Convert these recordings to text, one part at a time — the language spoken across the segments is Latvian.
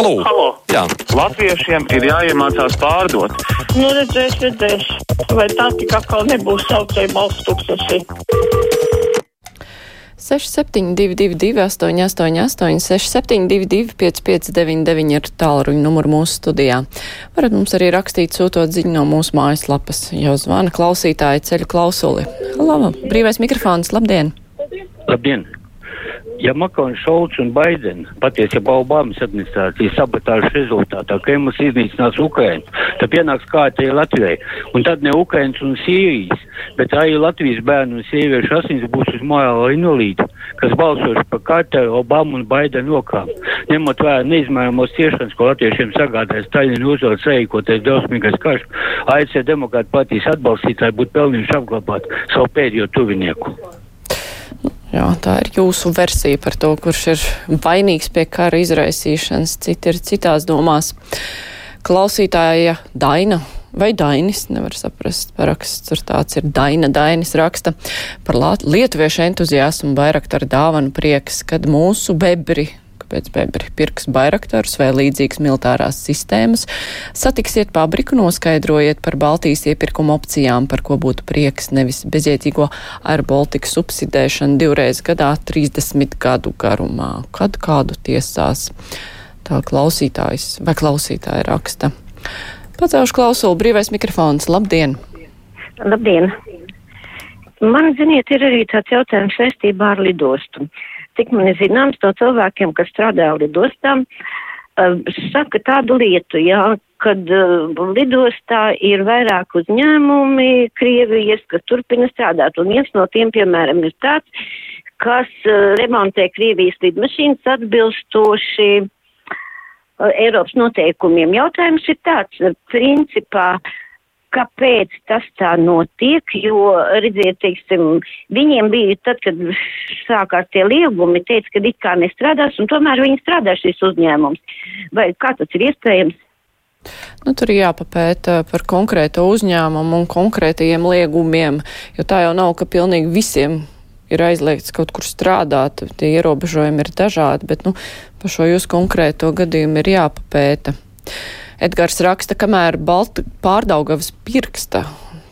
Halo! Halo. Jā, Latviešiem ir jāiemācās pārdot. Nu, redzēs, redzēs. Vai tā tik atkal nebūs saucēja balsts tūkstoši? 6722, 888, 672, 559, ir tālruņa numurs mūsu studijā. Varat mums arī rakstīt, sūtot ziņu no mūsu mājaslapas. Jau zvana klausītāji ceļu klausuli. Laba, brīvais mikrofons, labdien! Labdien! Ja Makons, Šolts un Baidens, patiesībā Obamas administrācijas sabotāžas rezultātā Kremlis iznīcinās Ukrainu, tad pienāks kārtēji Latvijai. Un tad ne Ukrainas un Sīrijas, bet arī Latvijas bērnu un sieviešu asins būs uz morāla invalīdu, kas balsos par Karteru, Obamu un Baidenu rokām. Ņemot vērā neizmēramos ciešanas, ko latviešiem sagādāja Staļina uzvaras rīkoties drausmīgais karš, ASV demokrāta partijas atbalstītāji būtu pelnījuši apglabāt savu pēdējo tuvinieku. Jā, tā ir jūsu versija par to, kurš ir vainīgs pie kara izraisīšanas. Citi ir citās domās. Klausītāja Daina vai Dainis, nevar saprast, paraksts tur tāds ir Daina Dainis raksta par lietuviešu entuziasmu Bairaktaru dāvanu prieks, kad mūsu bebri pēc pirks bairaktarus vai līdzīgas militārās sistēmas. Satiksiet pabriku, noskaidrojiet par Baltijas iepirkuma opcijām, par ko būtu prieks, nevis bezjētīgo ar Baltiku subsidēšanu divreiz gadā 30 gadu garumā. Kad kādu tiesās tā klausītājs vai klausītāja raksta. Pacelšu klausulu brīvais mikrofons. Labdien! Labdien! Man, ziniet, ir arī tāds jautājums saistībā ar lidostu. Cik man ir zināms, no cilvēkiem, kas strādā lidostām, uh, saka tādu lietu, jā, kad uh, lidostā ir vairāk uzņēmumi Krievijas, kas turpina strādāt, un viens no tiem, piemēram, ir tāds, kas uh, remontē Krievijas lidmašīnas atbilstoši Eiropas noteikumiem. Jautājums ir tāds, principā, kāpēc tas tā notiek, jo, redziet, teiksim, viņiem bija tad, kad sākās tie liegumi, teica, ka it kā nestrādās, un tomēr viņi strādā šis uzņēmums. Vai kā tas ir iespējams? Nu, tur jāpapēta par konkrēto uzņēmumu un konkrētajiem liegumiem, jo tā jau nav, ka pilnīgi visiem ir aizliegts kaut kur strādāt, tie ierobežojumi ir dažādi, bet, nu, par šo jūs konkrēto gadījumu ir jāpapēta. Edgars raksta, kamēr Balta pārdaugavas pirksta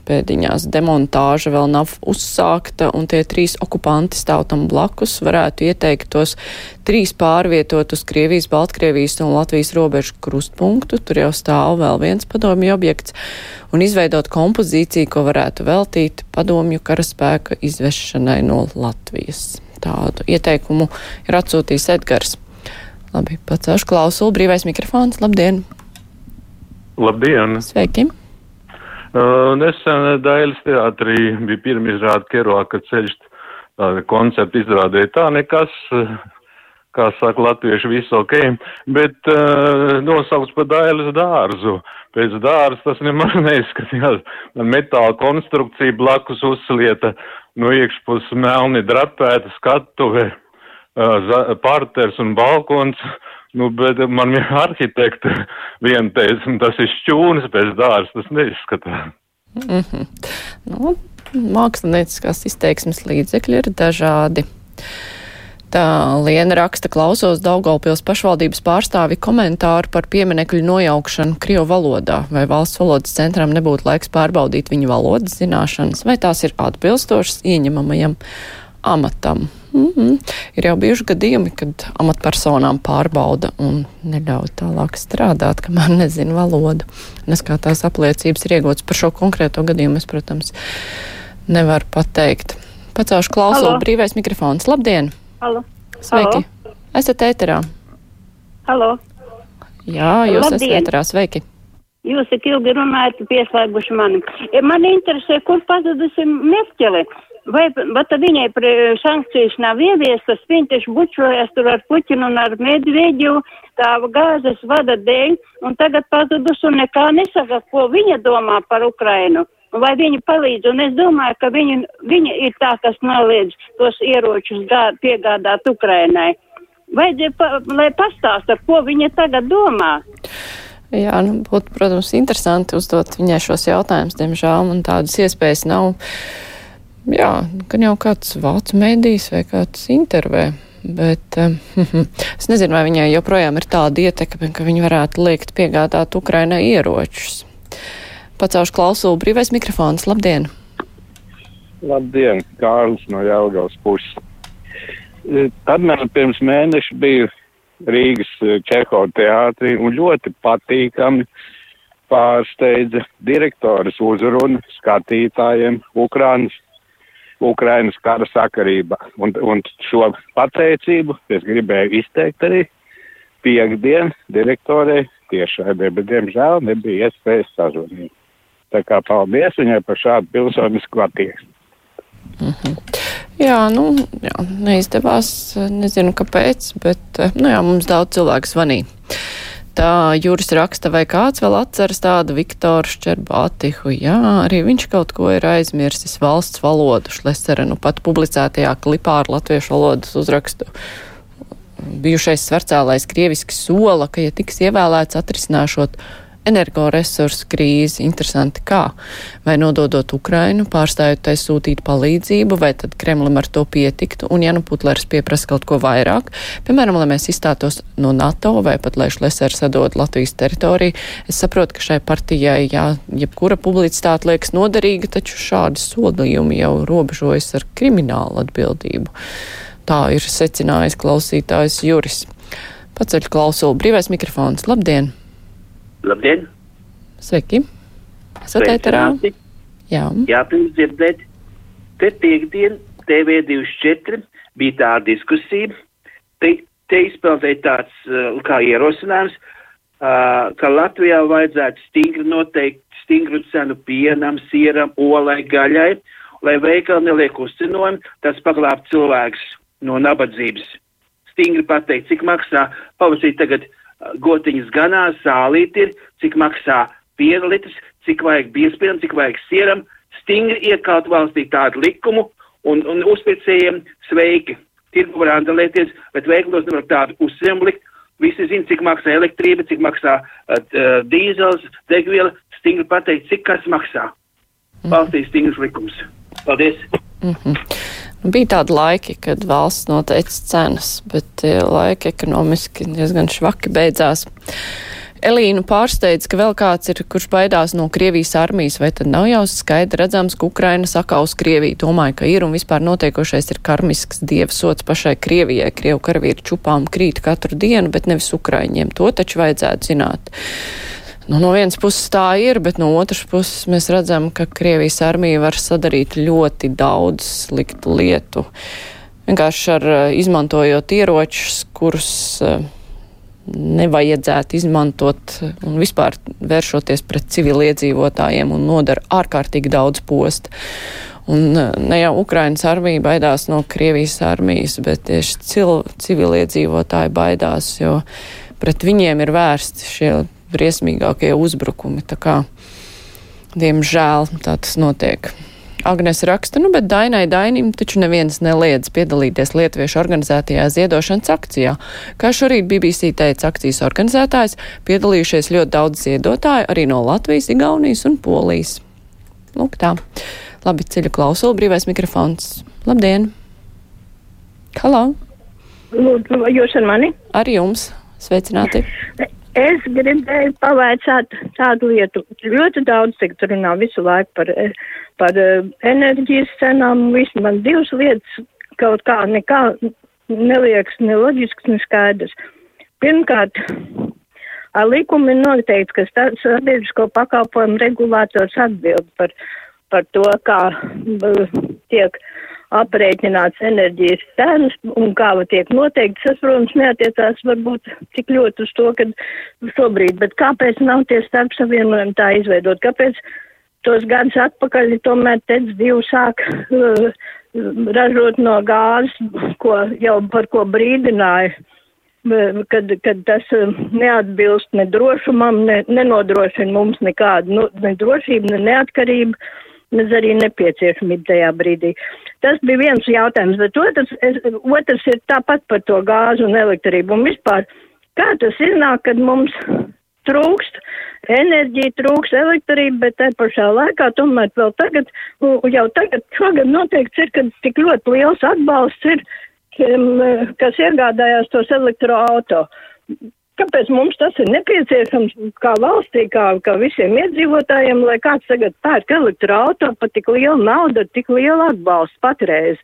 pēdiņās demontāža vēl nav uzsākta un tie trīs okupanti stāv tam blakus, varētu ieteikt tos trīs pārvietot uz Krievijas, Baltkrievijas un Latvijas robežu krustpunktu. Tur jau stāv vēl viens padomju objekts un izveidot kompozīciju, ko varētu veltīt padomju karaspēka izvešanai no Latvijas. Tādu ieteikumu ir atsūtījis Edgars. Labi, pacēšu klausulu, brīvais mikrofons, labdien! Labdien! Sveiki! Uh, nesen Dailes teātrī bija pirmā izrāda Keroaka ceļš, tāda koncepta izrādīja tā nekas, kā saka latvieši, viss ok, bet uh, nosaukts par Dailes dārzu. Pēc dārza tas nemaz neizskatījās. Metāla konstrukcija blakus uzslieta, no iekšpus melni drapēta skatuve, uh, parters un balkons. Nu, bet man viena arhitekta viena teica, tas ir šķūnis bez dārza, tas neizskatās. Mm -hmm. nu, mākslinieckās izteiksmes līdzekļi ir dažādi. Tā Liena raksta, klausos Daugavpils pašvaldības pārstāvi komentāru par pieminekļu nojaukšanu Krievu valodā. Vai valsts valodas centram nebūtu laiks pārbaudīt viņu valodas zināšanas, vai tās ir atbilstošas ieņemamajam amatam? Mm -hmm. Ir jau bijuši gadījumi, kad amatpersonām pārbauda un neļauj tālāk strādāt, kamēr nezina valodu. Nes kā tās apliecības ir iegūtas par šo konkrēto gadījumu, es, protams, nevaru pateikt. Pacaušu klausulu brīvais mikrofons. Labdien! Halo. Sveiki! Halo. Esat ēterā? Halo! Jā, jūs Labdien. esat ēterā. Sveiki! Jūs tik ilgi runājat, pieslēguši mani. Man interesē, kur pazudusi Merkele. Vai, tad viņai sankcijas nav ieviestas, viņa taču bučojas tur ar Puķinu un ar Medveģu tā gāzes vada dēļ, un tagad pazudus un nekā nesaka, ko viņa domā par Ukrainu. Vai viņa palīdz, un es domāju, ka viņa, viņa ir tā, kas noliedz tos ieročus gā, piegādāt Ukrainai. Vajadzēja, pa, lai pastāsta, ko viņa tagad domā. Jā, nu, būtu, protams, interesanti uzdot viņai šos jautājumus, diemžēl man tādas iespējas nav. Jā, gan jau kāds vācu mēdījis vai kāds intervē bet es nezinu, vai viņai joprojām ir tāda ietekme, ka viņi varētu liekt piegādāt Ukrainai ieročus. Pacaušu klausulu brīvais mikrofons. Labdien! Labdien, Kārlis no Jelgavas puses. Tad man pirms mēneša bija Rīgas Čehova teātrī un ļoti patīkami pārsteidza direktoras uzruna skatītājiem Ukrainas, Ukrainas kara sakarībā. Un, un šo pateicību es gribēju izteikt arī piekdien direktorei tiešai, bet diemžēl nebija iespējas sazvanīt. Tā kā paldies viņai par šādu pilsonisku attieksmi. Mm -hmm. Jā, nu, jā, neizdevās, nezinu kāpēc, bet, nu jā, mums daudz cilvēku zvanīja. Tā Jūras raksta, vai kāds vēl atceras tādu Viktoru Šķerbātihu. Jā, arī viņš kaut ko ir aizmirsis valsts valodu. Šlesere nu pat publicētajā klipā ar latviešu valodas uzrakstu. Bijušais svarcēlais krieviski sola, ka, ja tiks ievēlēts atrisināšot energoresursu krīzi. Interesanti, kā? Vai nododot Ukrainu, pārstājot tai sūtīt palīdzību, vai tad Kremlim ar to pietiktu? Un, ja nu Putlers pieprasa kaut ko vairāk, piemēram, lai mēs izstātos no NATO vai pat lai Šlesers sadod Latvijas teritoriju, es saprotu, ka šai partijai, jā, jebkura publicitāte liekas noderīga, taču šādi solījumi jau robežojas ar kriminālu atbildību. Tā ir secinājis klausītājs Juris. Paceļ klausulu brīvais mikrofons. Labdien! Labdien! Sveiki! Esat ēterā? Jā. Jā, pirms dzirdēt. Te piekdien TV24 bija tā diskusija. Te, te izpildēja tāds uh, kā ierosinājums, uh, ka Latvijā vajadzētu stingri noteikt stingru cenu pienam, sieram, olai, gaļai, lai veikali neliek uzcinojumu, tas paglābt cilvēks no nabadzības. Stingri pateikt, cik maksā pavasīt tagad gotiņas ganās, sālīt ir, cik maksā piena litrs, cik vajag biespienam, cik vajag sieram, stingri iekalt valstī tādu likumu un, un uzpircējiem sveiki. Tirgu var andalēties, bet veiklos nevar tādu uzsēmu likt. Visi zina, cik maksā elektrība, cik maksā uh, dīzels, degviela, stingri pateikt, cik kas maksā. Valstī stingrs likums. Paldies! Mm -hmm. Bija tādi laiki, kad valsts noteica cenas, bet tie laiki ekonomiski diezgan švaki beidzās. Elīnu pārsteidz, ka vēl kāds ir, kurš baidās no Krievijas armijas, vai tad nav jau skaidri redzams, ka Ukraina sakaus Krieviju. Domāju, ka ir un vispār notiekošais ir karmisks dievsots pašai Krievijai. Krievu karavīri čupām krīt katru dienu, bet nevis Ukraiņiem. To taču vajadzētu zināt. Nu, no vienas puses tā ir, bet no otras puses mēs redzam, ka Krievijas armija var sadarīt ļoti daudz sliktu lietu. Vienkārši ar eh, izmantojot ieročus, kurus eh, nevajadzētu izmantot un vispār vēršoties pret civiliedzīvotājiem un nodara ārkārtīgi daudz postu. Un eh, ne jau Ukrainas armija baidās no Krievijas armijas, bet tieši civiliedzīvotāji baidās, jo pret viņiem ir vērsti šie briesmīgākie uzbrukumi. Tā kā, diemžēl, tā tas notiek. Agnes raksta, nu, bet Dainai Dainim taču neviens neliedz piedalīties Lietuviešu organizētajā ziedošanas akcijā. Kā šorīt BBC teica akcijas organizētājs, piedalījušies ļoti daudz ziedotāju arī no Latvijas, Igaunijas un Polijas. Lūk tā. Labi, ceļu klausulu, brīvais mikrofons. Labdien! Halo! Lūdzu, jūs ar mani? Ar jums! Sveicināti! Es gribēju pavaicāt tādu lietu. Ļoti daudz tiek runā visu laiku par, par eh, enerģijas cenām. Visu man divas lietas kaut kā nekā neliekas ne loģisks, ne skaidrs. Pirmkārt, ar likumu ir noteikts, ka sabiedrisko pakalpojumu regulātors atbild par, par to, kā eh, tiek aprēķināts enerģijas cenas un kā tiek noteikts. Tas, protams, neatiecās varbūt tik ļoti uz to, ka šobrīd, bet kāpēc nav tie starp savienojumi tā izveidot? Kāpēc tos gadus atpakaļ tomēr tec divi sāk uh, ražot no gāzes, ko jau par ko brīdināja? Kad, kad tas uh, neatbilst ne drošumam, ne, nenodrošina mums nekādu nu, ne drošību, ne neatkarību, mēs arī nepieciešamību tajā brīdī. Tas bija viens jautājums, bet otrs, es, otrs ir tāpat par to gāzu un elektrību. Un vispār, kā tas iznāk, kad mums trūkst enerģija, trūkst elektrība, bet te pašā laikā tomēr vēl tagad, jau tagad, šogad noteikts ir, ka tik ļoti liels atbalsts ir kas iegādājās tos elektroautorus. Kāpēc mums tas ir nepieciešams kā valstī, kā, kā visiem iedzīvotājiem, lai kāds tagad pērk elektroautorātu par tik lielu naudu, tik lielu atbalstu patreiz?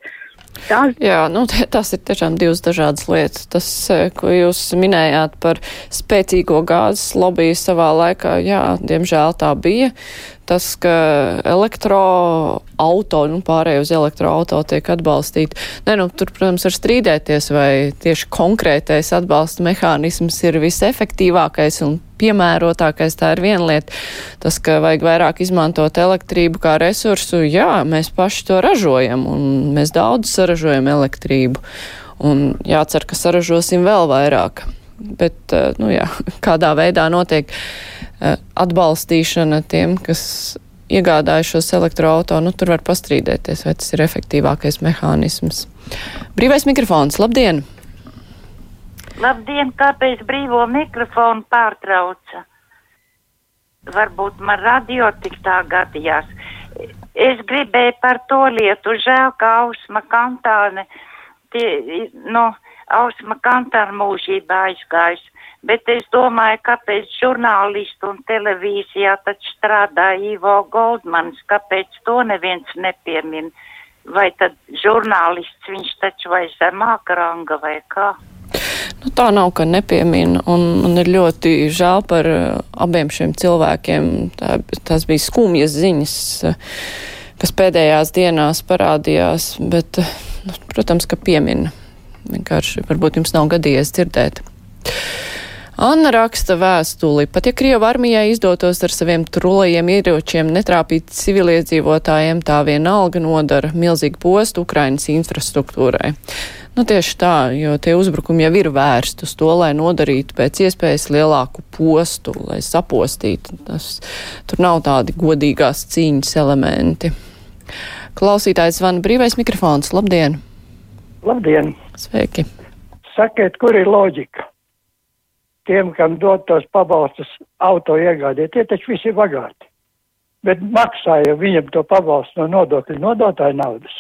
Tā. Jā, nu, tas ir tiešām divas dažādas lietas. Tas, eh, ko jūs minējāt par spēcīgo gāzes lobby savā laikā, jā, diemžēl tā bija. Tas, ka elektroauto, nu, pārēj uz elektroauto tiek atbalstīti. Nē, nu, tur, protams, var strīdēties, vai tieši konkrētais atbalsta mehānisms ir visefektīvākais un piemērotākais, tā ir viena lieta. Tas, ka vajag vairāk izmantot elektrību kā resursu, jā, mēs paši to ražojam, un mēs daudz saražojam elektrību. Un jācer, ka saražosim vēl vairāk. Bet, eh, nu jā, kādā veidā notiek eh, atbalstīšana tiem, kas iegādājušos elektroautorātu, nu tur var pastrīdēties, vai tas ir efektīvākais mehānisms. Brīvais mikrofons, labdien! Labdien, kāpēc brīvo mikrofonu pārtrauca? Varbūt man radio tik tā gadījās. Es gribēju par to lietu, žēl, ka Ausma Kantāne, tie, nu, Ausma Kantāne mūžībā aizgājusi. Bet es domāju, kāpēc žurnālisti un televīzijā taču strādā Ivo Goldmans, kāpēc to neviens nepiemin. Vai tad žurnālists viņš taču vai zemāka ranga vai kā? Nu, tā nav, ka nepiemina, un man ir ļoti žēl par uh, abiem šiem cilvēkiem. Tā, tās bija skumjas ziņas, uh, kas pēdējās dienās parādījās, bet, uh, nu, protams, ka piemina. Vienkārši varbūt jums nav gadījies dzirdēt. Anna raksta vēstuli. Pat ja Krieva armijai izdotos ar saviem trulajiem ieročiem netrāpīt civiliedzīvotājiem, tā vienalga nodara milzīgu postu Ukrainas infrastruktūrai. Nu, tieši tā, jo tie uzbrukumi jau ir vērsti uz to, lai nodarītu pēc iespējas lielāku postu, lai sapostītu. Tas, tur nav tādi godīgās cīņas elementi. Klausītājs zvana brīvais mikrofons. Labdien! Labdien! Sveiki! Sakiet, kur ir loģika? Tiem, kam dod tos pabalstus auto iegādē, tie taču visi ir bagāti. Bet maksāja viņam to pabalstu no nodokļu nodotāju naudas.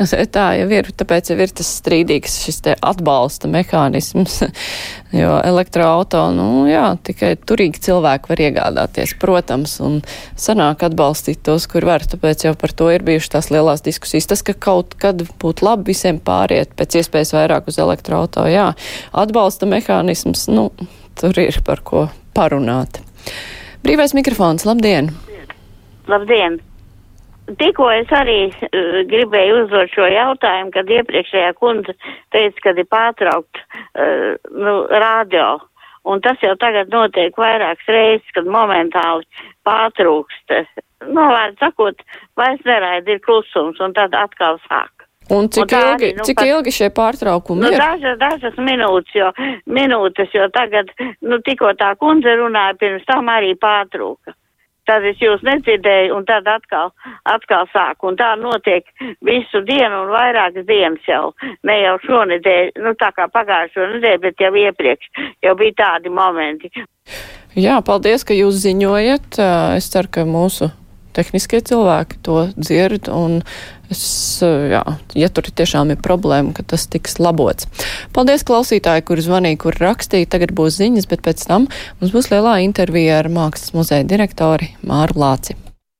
Tā jau ir, tāpēc jau ir tas strīdīgs šis te atbalsta mehānisms, jo elektroauto, nu jā, tikai turīgi cilvēki var iegādāties, protams, un sanāk atbalstīt tos, kur var, tāpēc jau par to ir bijušas tās lielās diskusijas. Tas, ka kaut kad būtu labi visiem pāriet pēc iespējas vairāk uz elektroauto, jā, atbalsta mehānisms, nu, tur ir par ko parunāt. Brīvais mikrofons, labdien! Labdien! Tikko es arī uh, gribēju uzdot šo jautājumu, kad iepriekšējā kundze teica, ka ir pārtraukt uh, nu, radio. Un tas jau tagad notiek vairākas reizes, kad momentāli pārtrūkst. Nu, vārds sakot, vairs neraida ir klusums un tad atkal sāk. Un cik, un ilgi, arī, nu, cik pat, ilgi šie pārtraukumi nu, ir? Dažas, dažas minūtes, jo, minūtes, jo tagad, nu, tikko tā kundze runāja, pirms tam arī pārtrūka tad es jūs nedzirdēju, un tad atkal, atkal sāku. Un tā notiek visu dienu un vairākas dienas jau. Ne jau šonedēļ, nu tā kā pagājušo nedēļu, bet jau iepriekš jau bija tādi momenti. Jā, paldies, ka jūs ziņojat. Es ceru, ka mūsu tehniskie cilvēki to dzird, un es, jā, ja tur tiešām ir problēma, ka tas tiks labots. Paldies klausītāji, kur zvanīja, kur rakstīja, tagad būs ziņas, bet pēc tam mums būs lielā intervija ar Mākslas muzeja direktori Māru Lāci.